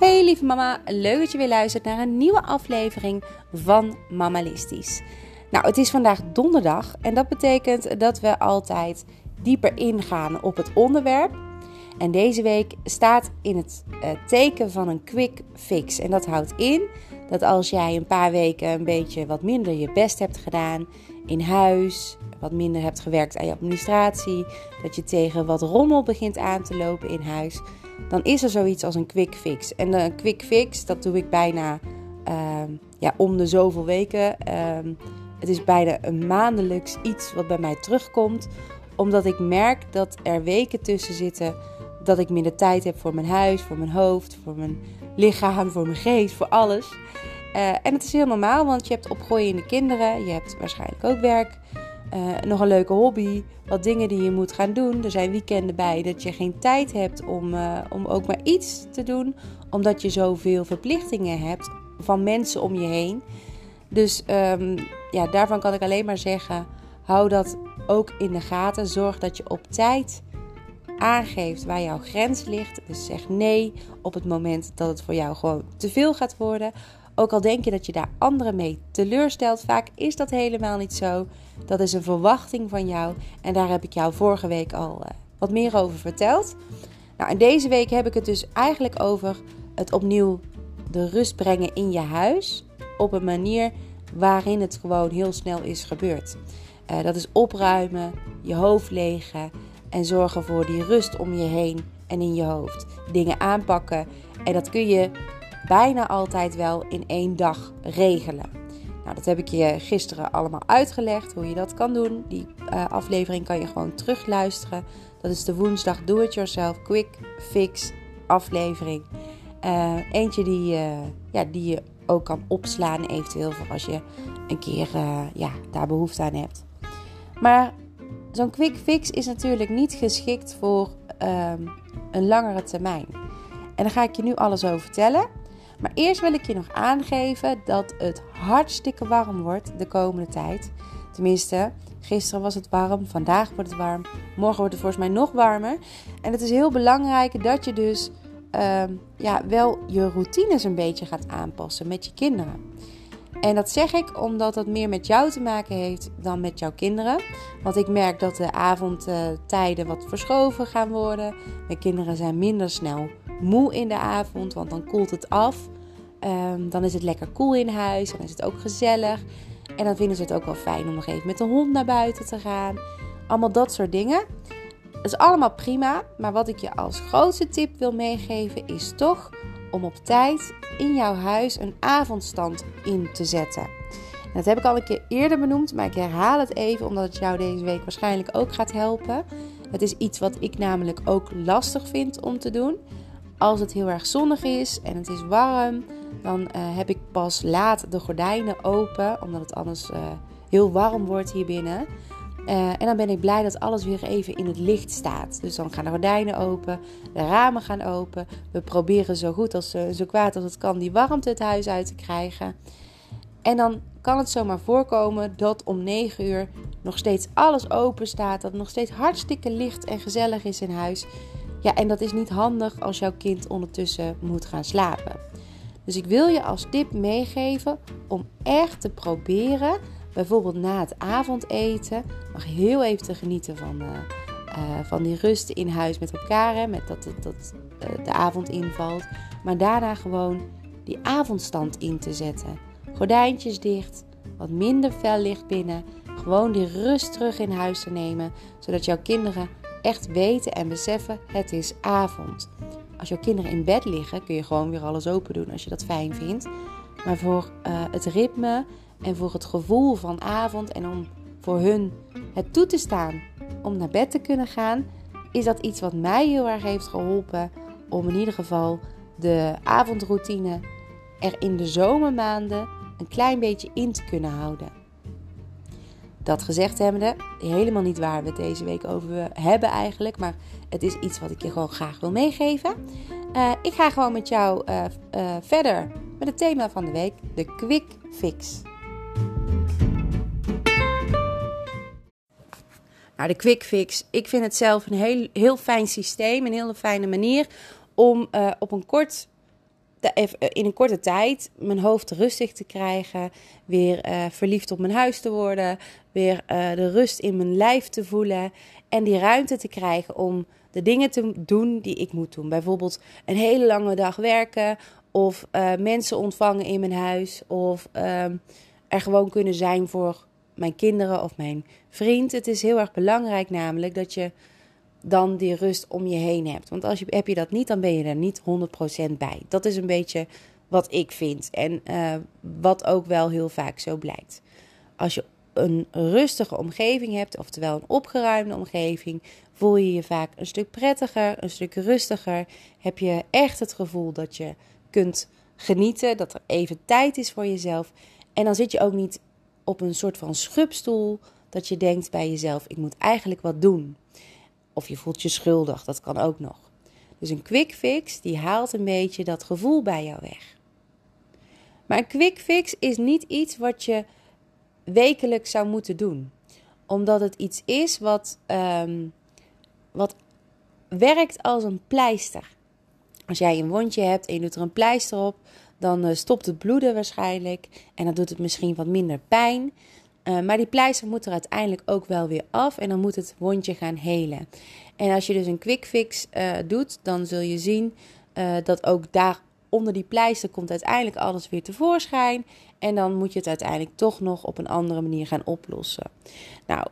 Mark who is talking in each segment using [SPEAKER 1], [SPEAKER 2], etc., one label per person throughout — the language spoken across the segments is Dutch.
[SPEAKER 1] Hey lieve mama, leuk dat je weer luistert naar een nieuwe aflevering van Mamalistisch. Nou, het is vandaag donderdag en dat betekent dat we altijd dieper ingaan op het onderwerp. En deze week staat in het uh, teken van een quick fix. En dat houdt in dat als jij een paar weken een beetje wat minder je best hebt gedaan in huis, wat minder hebt gewerkt aan je administratie, dat je tegen wat rommel begint aan te lopen in huis, dan is er zoiets als een quick fix. En een quick fix, dat doe ik bijna uh, ja, om de zoveel weken. Uh, het is bijna een maandelijks iets wat bij mij terugkomt, omdat ik merk dat er weken tussen zitten dat ik minder tijd heb voor mijn huis, voor mijn hoofd, voor mijn lichaam, voor mijn geest, voor alles. Uh, en het is heel normaal, want je hebt opgroeiende kinderen, je hebt waarschijnlijk ook werk, uh, nog een leuke hobby, wat dingen die je moet gaan doen. Er zijn weekenden bij dat je geen tijd hebt om, uh, om ook maar iets te doen, omdat je zoveel verplichtingen hebt van mensen om je heen. Dus um, ja, daarvan kan ik alleen maar zeggen: hou dat ook in de gaten. Zorg dat je op tijd aangeeft waar jouw grens ligt. Dus zeg nee op het moment dat het voor jou gewoon te veel gaat worden. Ook al denk je dat je daar anderen mee teleurstelt, vaak is dat helemaal niet zo. Dat is een verwachting van jou en daar heb ik jou vorige week al uh, wat meer over verteld. Nou, en deze week heb ik het dus eigenlijk over het opnieuw de rust brengen in je huis op een manier waarin het gewoon heel snel is gebeurd. Uh, dat is opruimen, je hoofd legen en zorgen voor die rust om je heen en in je hoofd. Dingen aanpakken en dat kun je bijna altijd wel in één dag regelen. Nou, dat heb ik je gisteren allemaal uitgelegd hoe je dat kan doen. Die uh, aflevering kan je gewoon terugluisteren. Dat is de woensdag Do It Yourself Quick Fix aflevering. Uh, eentje die, uh, ja, die je ook kan opslaan, eventueel voor als je een keer ja, daar behoefte aan hebt. Maar zo'n quick fix is natuurlijk niet geschikt voor ehm, een langere termijn. En daar ga ik je nu alles over vertellen. Maar eerst wil ik je nog aangeven dat het hartstikke warm wordt de komende tijd. Tenminste, gisteren was het warm, vandaag wordt het warm, morgen wordt het volgens mij nog warmer. En het is heel belangrijk dat je dus uh, ja, wel je routines een beetje gaat aanpassen met je kinderen. En dat zeg ik omdat dat meer met jou te maken heeft dan met jouw kinderen. Want ik merk dat de avondtijden wat verschoven gaan worden. Mijn kinderen zijn minder snel moe in de avond, want dan koelt het af. Um, dan is het lekker koel in huis, dan is het ook gezellig. En dan vinden ze het ook wel fijn om nog even met de hond naar buiten te gaan. Allemaal dat soort dingen. Dat is allemaal prima, maar wat ik je als grootste tip wil meegeven is toch om op tijd in jouw huis een avondstand in te zetten. Dat heb ik al een keer eerder benoemd, maar ik herhaal het even omdat het jou deze week waarschijnlijk ook gaat helpen. Het is iets wat ik namelijk ook lastig vind om te doen. Als het heel erg zonnig is en het is warm, dan uh, heb ik pas laat de gordijnen open, omdat het anders uh, heel warm wordt hier binnen. Uh, en dan ben ik blij dat alles weer even in het licht staat. Dus dan gaan de gordijnen open, de ramen gaan open. We proberen zo goed als zo kwaad als het kan die warmte het huis uit te krijgen. En dan kan het zomaar voorkomen dat om 9 uur nog steeds alles open staat. Dat het nog steeds hartstikke licht en gezellig is in huis. Ja, en dat is niet handig als jouw kind ondertussen moet gaan slapen. Dus ik wil je als tip meegeven om echt te proberen, bijvoorbeeld na het avondeten, nog heel even te genieten van, uh, uh, van die rust in huis met elkaar, hè, met dat, dat, uh, de avond invalt. Maar daarna gewoon die avondstand in te zetten. Gordijntjes dicht, wat minder fel licht binnen. Gewoon die rust terug in huis te nemen, zodat jouw kinderen echt weten en beseffen: het is avond. Als jouw kinderen in bed liggen, kun je gewoon weer alles open doen als je dat fijn vindt. Maar voor het ritme en voor het gevoel van avond en om voor hun het toe te staan om naar bed te kunnen gaan, is dat iets wat mij heel erg heeft geholpen om in ieder geval de avondroutine er in de zomermaanden een klein beetje in te kunnen houden. Dat gezegd hebbende, helemaal niet waar we het deze week over hebben eigenlijk. Maar het is iets wat ik je gewoon graag wil meegeven. Uh, ik ga gewoon met jou uh, uh, verder met het thema van de week. De quick fix. Nou, de quick fix. Ik vind het zelf een heel, heel fijn systeem. Een hele fijne manier om op een kort in een korte tijd mijn hoofd rustig te krijgen, weer uh, verliefd op mijn huis te worden, weer de rust in mijn lijf te voelen en die ruimte te krijgen om de dingen te doen die ik moet doen. Bijvoorbeeld een hele lange dag werken of mensen ontvangen in mijn huis of ehm, er gewoon kunnen zijn voor mijn kinderen of mijn vriend. Het is heel erg belangrijk namelijk dat je dan die rust om je heen hebt. Want als je, heb je dat niet, dan ben je er niet 100% bij. Dat is een beetje wat ik vind en uh, wat ook wel heel vaak zo blijkt. Als je een rustige omgeving hebt, oftewel een opgeruimde omgeving, voel je je vaak een stuk prettiger, een stuk rustiger. Heb je echt het gevoel dat je kunt genieten, dat er even tijd is voor jezelf. En dan zit je ook niet op een soort van schubstoel dat je denkt bij jezelf: ik moet eigenlijk wat doen. Of je voelt je schuldig, dat kan ook nog. Dus een quick fix die haalt een beetje dat gevoel bij jou weg. Maar een quick fix is niet iets wat je wekelijks zou moeten doen. Omdat het iets is wat, um, wat werkt als een pleister. Als jij een wondje hebt en je doet er een pleister op, dan uh, stopt het bloeden waarschijnlijk. En dan doet het misschien wat minder pijn. Uh, maar die pleister moet er uiteindelijk ook wel weer af en dan moet het wondje gaan helen. En als je dus een quick fix uh, doet, dan zul je zien dat ook daar onder die pleister komt uiteindelijk alles weer tevoorschijn. En dan moet je het uiteindelijk toch nog op een andere manier gaan oplossen. Nou,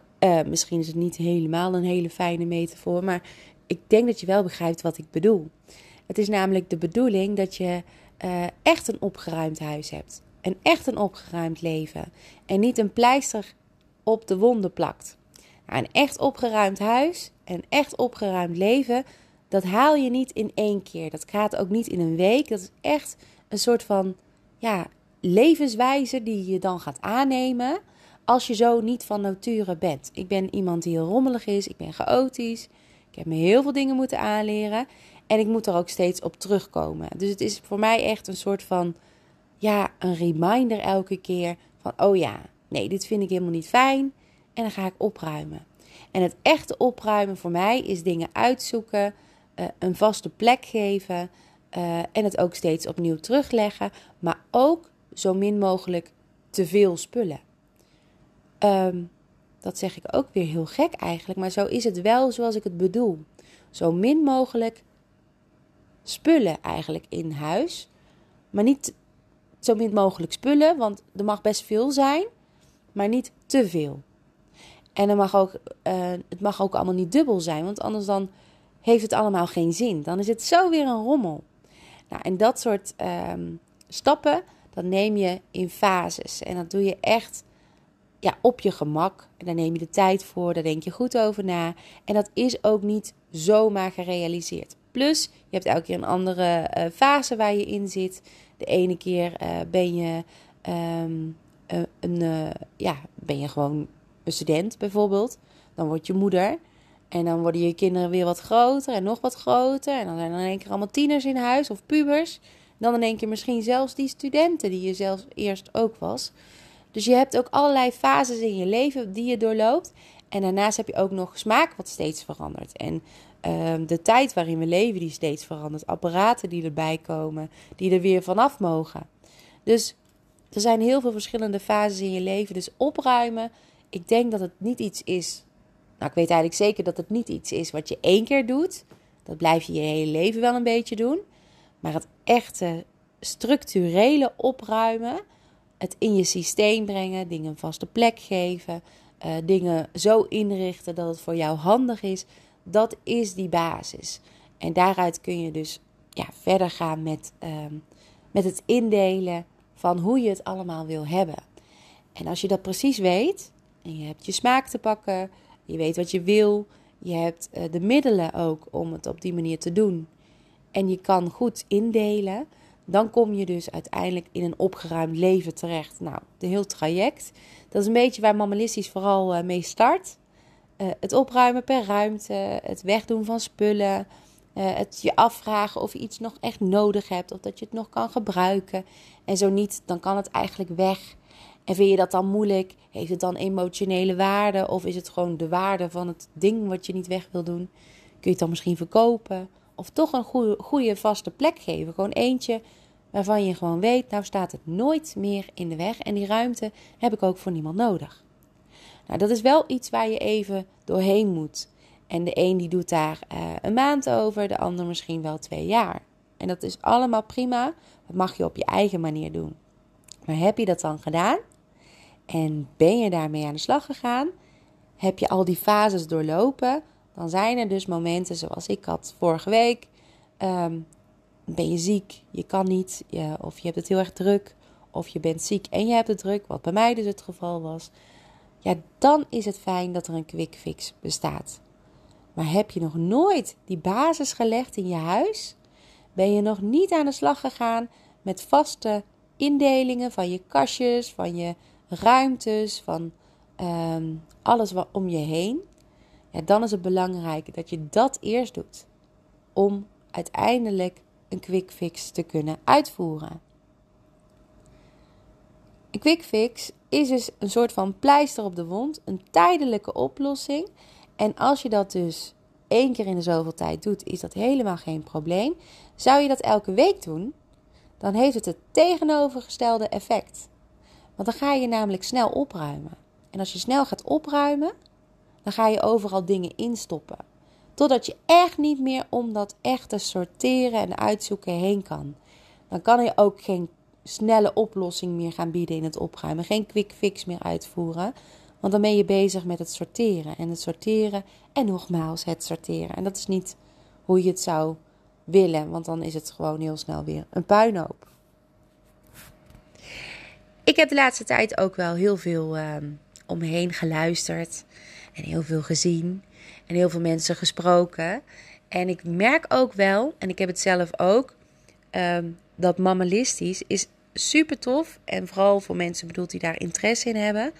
[SPEAKER 1] misschien is het niet helemaal een hele fijne metafoor, maar ik denk dat je wel begrijpt wat ik bedoel. Het is namelijk de bedoeling dat je uh, echt een opgeruimd huis hebt. Een echt een opgeruimd leven. En niet een pleister op de wonden plakt. Een echt opgeruimd huis, een echt opgeruimd leven, dat haal je niet in één keer. Dat gaat ook niet in een week. Dat is echt een soort van ja, levenswijze die je dan gaat aannemen als je zo niet van nature bent. Ik ben iemand die heel rommelig is, ik ben chaotisch, ik heb me heel veel dingen moeten aanleren en ik moet er ook steeds op terugkomen. Dus het is voor mij echt een soort van ja, een reminder elke keer van oh ja, nee, dit vind ik helemaal niet fijn en dan ga ik opruimen. En het echte opruimen voor mij is dingen uitzoeken, uh, een vaste plek geven uh, en het ook steeds opnieuw terugleggen, maar ook zo min mogelijk te veel spullen. Um, dat zeg ik ook weer heel gek eigenlijk, maar zo is het wel zoals ik het bedoel. Zo min mogelijk spullen eigenlijk in huis, maar niet zo min mogelijk spullen, want er mag best veel zijn, maar niet te veel. En er mag ook, uh, het mag ook allemaal niet dubbel zijn, want anders dan heeft het allemaal geen zin. Dan is het zo weer een rommel. Nou, en dat soort um, stappen, dat neem je in fases. En dat doe je echt ja, op je gemak. En daar neem je de tijd voor, daar denk je goed over na. En dat is ook niet zomaar gerealiseerd. Plus, je hebt elke keer een andere uh, fase waar je in zit. De ene keer uh, ben je een, uh, ja, ben je gewoon een student bijvoorbeeld. Dan word je moeder. En dan worden je kinderen weer wat groter en nog wat groter. En dan zijn er in één keer allemaal tieners in huis of pubers. Dan in één keer misschien zelfs die studenten die je zelfs eerst ook was. Dus je hebt ook allerlei fases in je leven die je doorloopt. En daarnaast heb je ook nog smaak wat steeds verandert. En uh, de tijd waarin we leven die steeds verandert. Apparaten die erbij komen, die er weer vanaf mogen. Dus er zijn heel veel verschillende fases in je leven. Dus opruimen, ik denk dat het niet iets is nou, ik weet eigenlijk zeker dat het niet iets is wat je één keer doet. Dat blijf je je hele leven wel een beetje doen. Maar het echte structurele opruimen, het in je systeem brengen, dingen een vaste plek geven, uh, dingen zo inrichten dat het voor jou handig is, dat is die basis. En daaruit kun je dus ja, verder gaan met, uh, met het indelen van hoe je het allemaal wil hebben. En als je dat precies weet en je hebt je smaak te pakken, je weet wat je wil. Je hebt uh, de middelen ook om het op die manier te doen. En je kan goed indelen. Dan kom je dus uiteindelijk in een opgeruimd leven terecht. Nou, de heel traject. Dat is een beetje waar Mammalistisch vooral uh, mee start. Uh, het opruimen per ruimte. Het wegdoen van spullen. het je afvragen of je iets nog echt nodig hebt. Of dat je het nog kan gebruiken. En zo niet, dan kan het eigenlijk weg. En vind je dat dan moeilijk? Heeft het dan emotionele waarde? Of is het gewoon de waarde van het ding wat je niet weg wil doen? Kun je het dan misschien verkopen? Of toch een goede, goede vaste plek geven? Gewoon eentje waarvan je gewoon weet, nou staat het nooit meer in de weg en die ruimte heb ik ook voor niemand nodig. Nou, dat is wel iets waar je even doorheen moet. En de een die doet daar uh, een maand over, de ander misschien wel twee jaar. En dat is allemaal prima. Dat mag je op je eigen manier doen. Maar heb je dat dan gedaan? En ben je daarmee aan de slag gegaan? Heb je al die fases doorlopen? Dan zijn er dus momenten zoals ik had vorige week. Um, ben je ziek, je kan niet, je, of je hebt het heel erg druk, of je bent ziek en je hebt het druk, wat bij mij dus het geval was. Ja, dan is het fijn dat er een quick fix bestaat. Maar heb je nog nooit die basis gelegd in je huis? Ben je nog niet aan de slag gegaan met vaste indelingen van je kastjes, van je ruimtes, van ehm, alles wat om je heen? Ja, dan is het belangrijk dat je dat eerst doet. Om uiteindelijk een quick fix te kunnen uitvoeren. Een quick fix is dus een soort van pleister op de wond, een tijdelijke oplossing. En als je dat dus één keer in de zoveel tijd doet, is dat helemaal geen probleem. Zou je dat elke week doen, dan heeft het het tegenovergestelde effect. Want dan ga je namelijk snel opruimen. En als je snel gaat opruimen, dan ga je overal dingen instoppen. Totdat je echt niet meer om dat echte sorteren en uitzoeken heen kan. Dan kan je ook geen snelle oplossing meer gaan bieden in het opruimen. Geen quick fix meer uitvoeren. Want dan ben je bezig met het sorteren. En het sorteren en nogmaals het sorteren. En dat is niet hoe je het zou willen. Want dan is het gewoon heel snel weer een puinhoop. Ik heb de laatste tijd ook wel heel veel uh, om me heen geluisterd. En heel veel gezien. En heel veel mensen gesproken. En ik merk ook wel, en ik heb het zelf ook, um, dat mammalistisch is super tof. En vooral voor mensen bedoeld die daar interesse in hebben.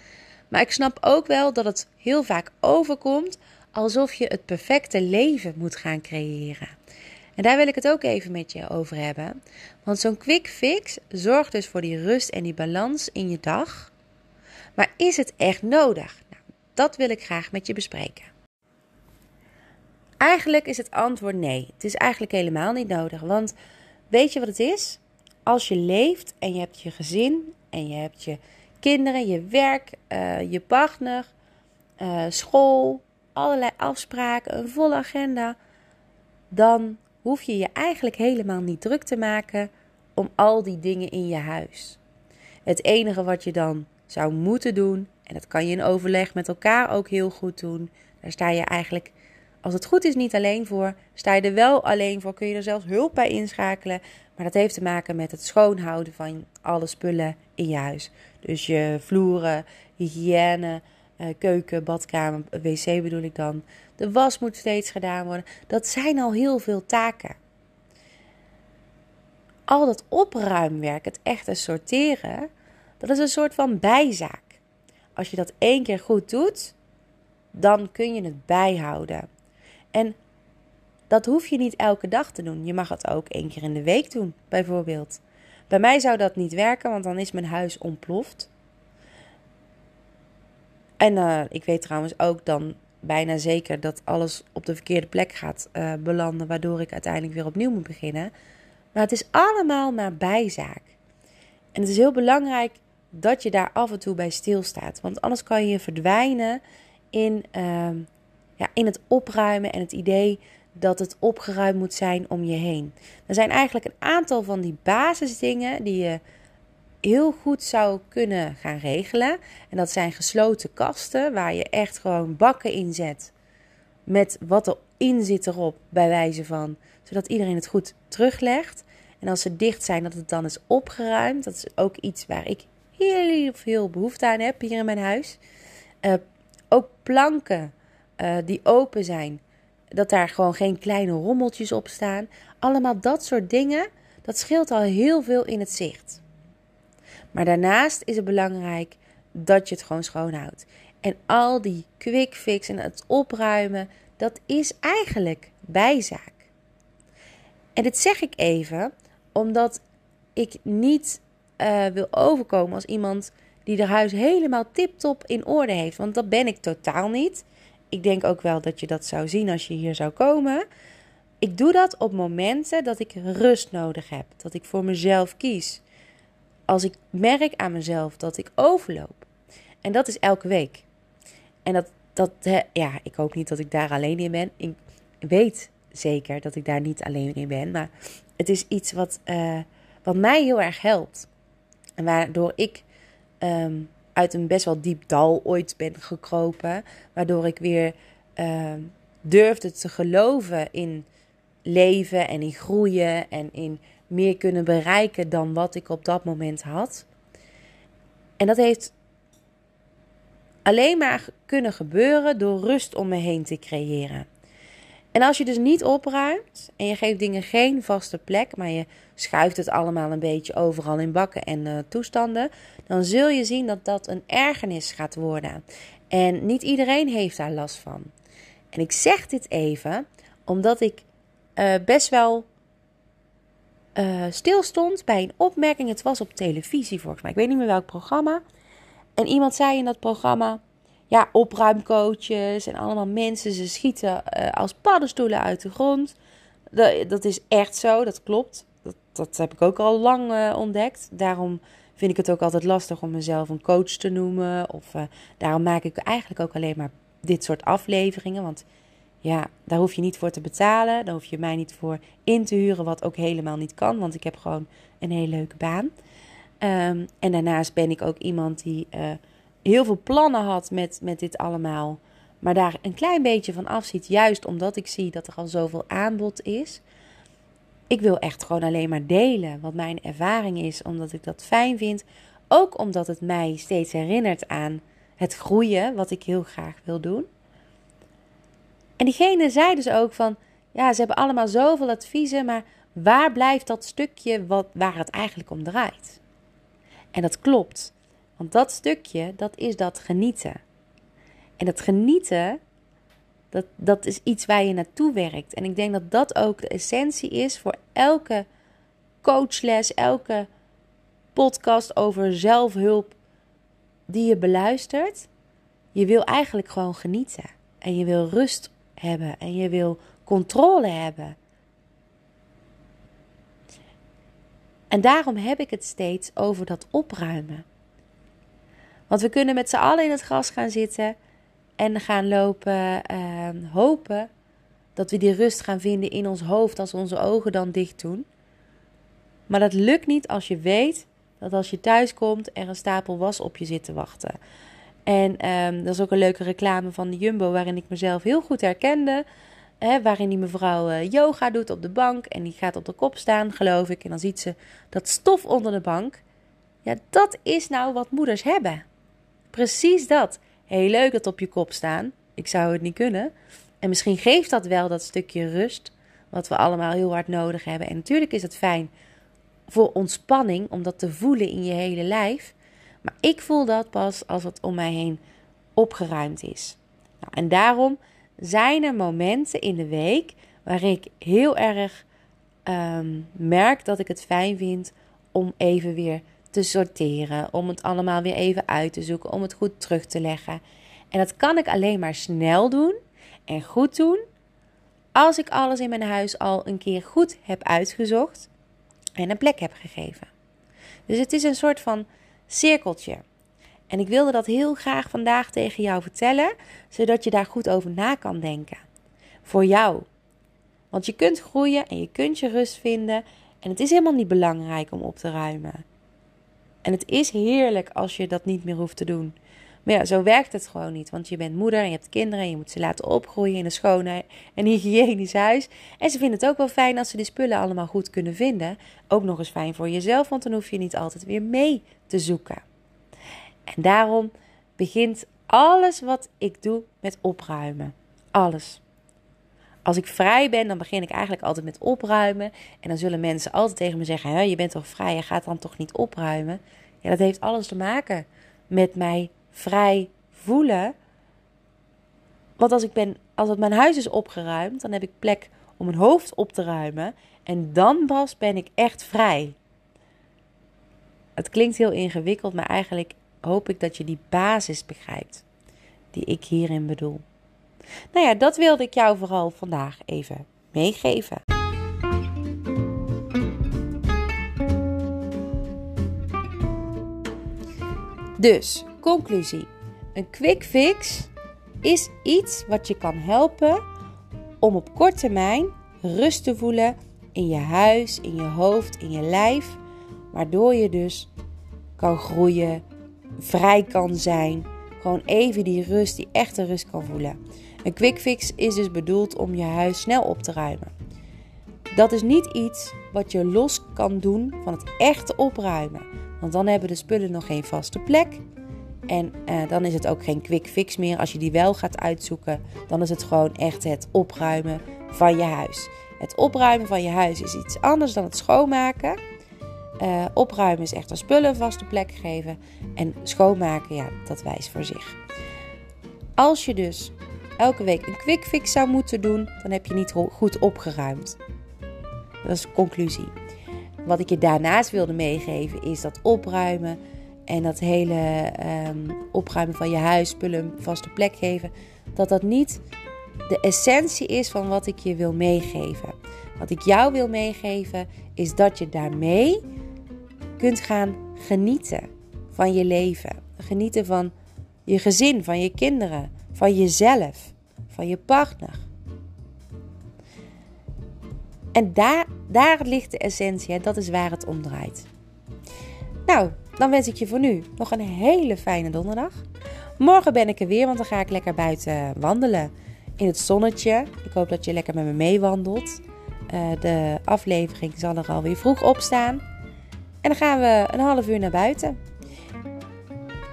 [SPEAKER 1] Maar ik snap ook wel dat het heel vaak overkomt alsof je het perfecte leven moet gaan creëren. En daar wil ik het ook even met je over hebben. Want zo'n quick fix zorgt dus voor die rust en die balans in je dag. Maar is het echt nodig? Nou, dat wil ik graag met je bespreken. Eigenlijk is het antwoord nee. Het is eigenlijk helemaal niet nodig. Want weet je wat het is? Als je leeft en je hebt je gezin en je hebt je kinderen, je werk, uh, je partner, uh, school, allerlei afspraken, een volle agenda, dan hoef je je eigenlijk helemaal niet druk te maken om al die dingen in je huis. Het enige wat je dan zou moeten doen, en dat kan je in overleg met elkaar ook heel goed doen, daar sta je eigenlijk, als het goed is, niet alleen voor. Sta je er wel alleen voor, kun je er zelfs hulp bij inschakelen. Maar dat heeft te maken met het schoonhouden van alle spullen in je huis. Dus je vloeren, hygiëne, eh, keuken, badkamer, wc bedoel ik dan. De was moet steeds gedaan worden. Dat zijn al heel veel taken. Al dat opruimwerk, het echte sorteren, dat is een soort van bijzaak. Als je dat één keer goed doet, dan kun je het bijhouden. En dat hoef je niet elke dag te doen. Je mag het ook één keer in de week doen, bijvoorbeeld. Bij mij zou dat niet werken, want dan is mijn huis ontploft. En uh, ik weet trouwens ook dan bijna zeker dat alles op de verkeerde plek gaat uh, belanden, waardoor ik uiteindelijk weer opnieuw moet beginnen. Maar het is allemaal maar bijzaak. En het is heel belangrijk dat je daar af en toe bij stilstaat, want anders kan je verdwijnen in, uh, ja, in het opruimen en het idee dat het opgeruimd moet zijn om je heen. Er zijn eigenlijk een aantal van die basisdingen die je heel goed zou kunnen gaan regelen. En dat zijn gesloten kasten waar je echt gewoon bakken in zet. Met wat erin zit erop, bij wijze van. Zodat iedereen het goed teruglegt. En als ze dicht zijn, dat het dan is opgeruimd. Dat is ook iets waar ik heel veel behoefte aan heb hier in mijn huis. Uh, ook planken uh, die open zijn. Dat daar gewoon geen kleine rommeltjes op staan. Allemaal dat soort dingen. Dat scheelt al heel veel in het zicht. Maar daarnaast is het belangrijk dat je het gewoon schoonhoudt. En al die quick fix en het opruimen, dat is eigenlijk bijzaak. En dit zeg ik even omdat ik niet uh, wil overkomen als iemand die de huis helemaal tip-top in orde heeft. Want dat ben ik totaal niet. Ik denk ook wel dat je dat zou zien als je hier zou komen. ik doe dat op momenten dat ik rust nodig heb, dat ik voor mezelf kies. Als ik merk aan mezelf dat ik overloop. En dat is elke week. En dat, dat ja, ik hoop niet dat ik daar alleen in ben. Ik weet zeker dat ik daar niet alleen in ben. Maar het is iets wat, uh, wat mij heel erg helpt. En waardoor ik um, uit een best wel diep dal ooit ben gekropen. Waardoor ik weer uh, durfde te geloven in leven en in groeien en in meer kunnen bereiken dan wat ik op dat moment had. En dat heeft alleen maar kunnen gebeuren door rust om me heen te creëren. En als je dus niet opruimt en je geeft dingen geen vaste plek, maar je schuift het allemaal een beetje overal in bakken en uh, toestanden, dan zul je zien dat dat een ergernis gaat worden. En niet iedereen heeft daar last van. En ik zeg dit even omdat ik uh, best wel uh, stil stond bij een opmerking. Het was op televisie volgens mij. Ik weet niet meer welk programma. En iemand zei in dat programma: ja, opruimcoaches en allemaal mensen, ze schieten uh, als paddenstoelen uit de grond. Dat, is echt zo, dat klopt. Dat, dat heb ik ook al lang uh, ontdekt. Daarom vind ik het ook altijd lastig om mezelf een coach te noemen. Of uh, daarom maak ik eigenlijk ook alleen maar dit soort afleveringen. Want ja, daar hoef je niet voor te betalen. Daar hoef je mij niet voor in te huren, wat ook helemaal niet kan. Want ik heb gewoon een hele leuke baan. Um, en daarnaast ben ik ook iemand die heel veel plannen had met, met dit allemaal. Maar daar een klein beetje van afziet. Juist omdat ik zie dat er al zoveel aanbod is. Ik wil echt gewoon alleen maar delen wat mijn ervaring is. Omdat ik dat fijn vind. Ook omdat het mij steeds herinnert aan het groeien. Wat ik heel graag wil doen. En diegene zei dus ook van. Ja, ze hebben allemaal zoveel adviezen. Maar waar blijft dat stukje wat, waar het eigenlijk om draait? En dat klopt. Want dat stukje, dat is dat genieten. En dat genieten, dat, dat is iets waar je naartoe werkt. En ik denk dat dat ook de essentie is voor elke coachles, elke podcast over zelfhulp die je beluistert. Je wil eigenlijk gewoon genieten. En je wil rust hebben. En je wil controle hebben. En daarom heb ik het steeds over dat opruimen. Want we kunnen met z'n allen in het gras gaan zitten en gaan lopen, uh, hopen dat we die rust gaan vinden in ons hoofd als onze ogen dan dicht doen. Maar dat lukt niet als je weet dat als je thuis komt er een stapel was op je zit te wachten. En um, dat is ook een leuke reclame van de Jumbo waarin ik mezelf heel goed herkende. Hè, waarin die mevrouw uh, yoga doet op de bank en die gaat op de kop staan, geloof ik. En dan ziet ze dat stof onder de bank. Ja, dat is nou wat moeders hebben. Precies dat. Heel leuk dat op je kop staan. Ik zou het niet kunnen. En misschien geeft dat wel dat stukje rust, wat we allemaal heel hard nodig hebben. En natuurlijk is het fijn voor ontspanning om dat te voelen in je hele lijf. Maar ik voel dat pas als het om mij heen opgeruimd is. Nou, en daarom zijn er momenten in de week waar ik heel erg um, merk dat ik het fijn vind om even weer te sorteren, om het allemaal weer even uit te zoeken, om het goed terug te leggen. En dat kan ik alleen maar snel doen en goed doen als ik alles in mijn huis al een keer goed heb uitgezocht en een plek heb gegeven. Dus het is een soort van cirkeltje. En ik wilde dat heel graag vandaag tegen jou vertellen, zodat je daar goed over na kan denken. Voor jou. Want je kunt groeien en je kunt je rust vinden. En het is helemaal niet belangrijk om op te ruimen. En het is heerlijk als je dat niet meer hoeft te doen. Maar ja, zo werkt het gewoon niet. Want je bent moeder en je hebt kinderen en je moet ze laten opgroeien in een schoon en hygiënisch huis. En ze vinden het ook wel fijn als ze die spullen allemaal goed kunnen vinden. Ook nog eens fijn voor jezelf, want dan hoef je niet altijd weer mee te zoeken. En daarom begint alles wat ik doe met opruimen. Alles. Als ik vrij ben, dan begin ik eigenlijk altijd met opruimen. En dan zullen mensen altijd tegen me zeggen: Je bent toch vrij, je gaat dan toch niet opruimen? Ja, dat heeft alles te maken met mij vrij voelen. Want als, ik ben, als het mijn huis is opgeruimd, dan heb ik plek om mijn hoofd op te ruimen. En dan pas ben ik echt vrij. Het klinkt heel ingewikkeld, maar eigenlijk hoop ik dat je die basis begrijpt die ik hierin bedoel. Nou ja, dat wilde ik jou vooral vandaag even meegeven. Dus, conclusie. Een quick fix is iets wat je kan helpen om op korte termijn rust te voelen in je huis, in je hoofd, in je lijf, waardoor je dus kan groeien, vrij kan zijn, gewoon even die rust, die echte rust kan voelen. Een quick fix is dus bedoeld om je huis snel op te ruimen. Dat is niet iets wat je los kan doen van het echte opruimen. Want dan hebben de spullen nog geen vaste plek. En uh, dan is het ook geen quick fix meer. Als je die wel gaat uitzoeken, dan is het gewoon echt het opruimen van je huis. Het opruimen van je huis is iets anders dan het schoonmaken. Uh, opruimen is echt een spullen vaste plek geven. En schoonmaken, ja, dat wijst voor zich. Als je dus elke week een quick fix zou moeten doen, dan heb je niet goed opgeruimd. Dat is de conclusie. Wat ik je daarnaast wilde meegeven is dat opruimen en dat hele um, opruimen van je huis, spullen vaste plek geven, dat dat niet de essentie is van wat ik je wil meegeven. Wat ik jou wil meegeven is dat je daarmee kunt gaan genieten van je leven. Genieten van je gezin, van je kinderen, van jezelf, van je partner. En daar, daar ligt de essentie, hè? dat is waar het om draait. Nou, dan wens ik je voor nu nog een hele fijne donderdag. Morgen ben ik er weer, want dan ga ik lekker buiten wandelen in het zonnetje. Ik hoop dat je lekker met me meewandelt. Uh, de aflevering zal er alweer vroeg op staan. En dan gaan we een half uur naar buiten.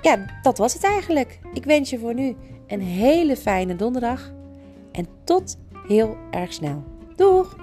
[SPEAKER 1] Ja, dat was het eigenlijk. Ik wens je voor nu een hele fijne donderdag en tot heel erg snel. Doeg!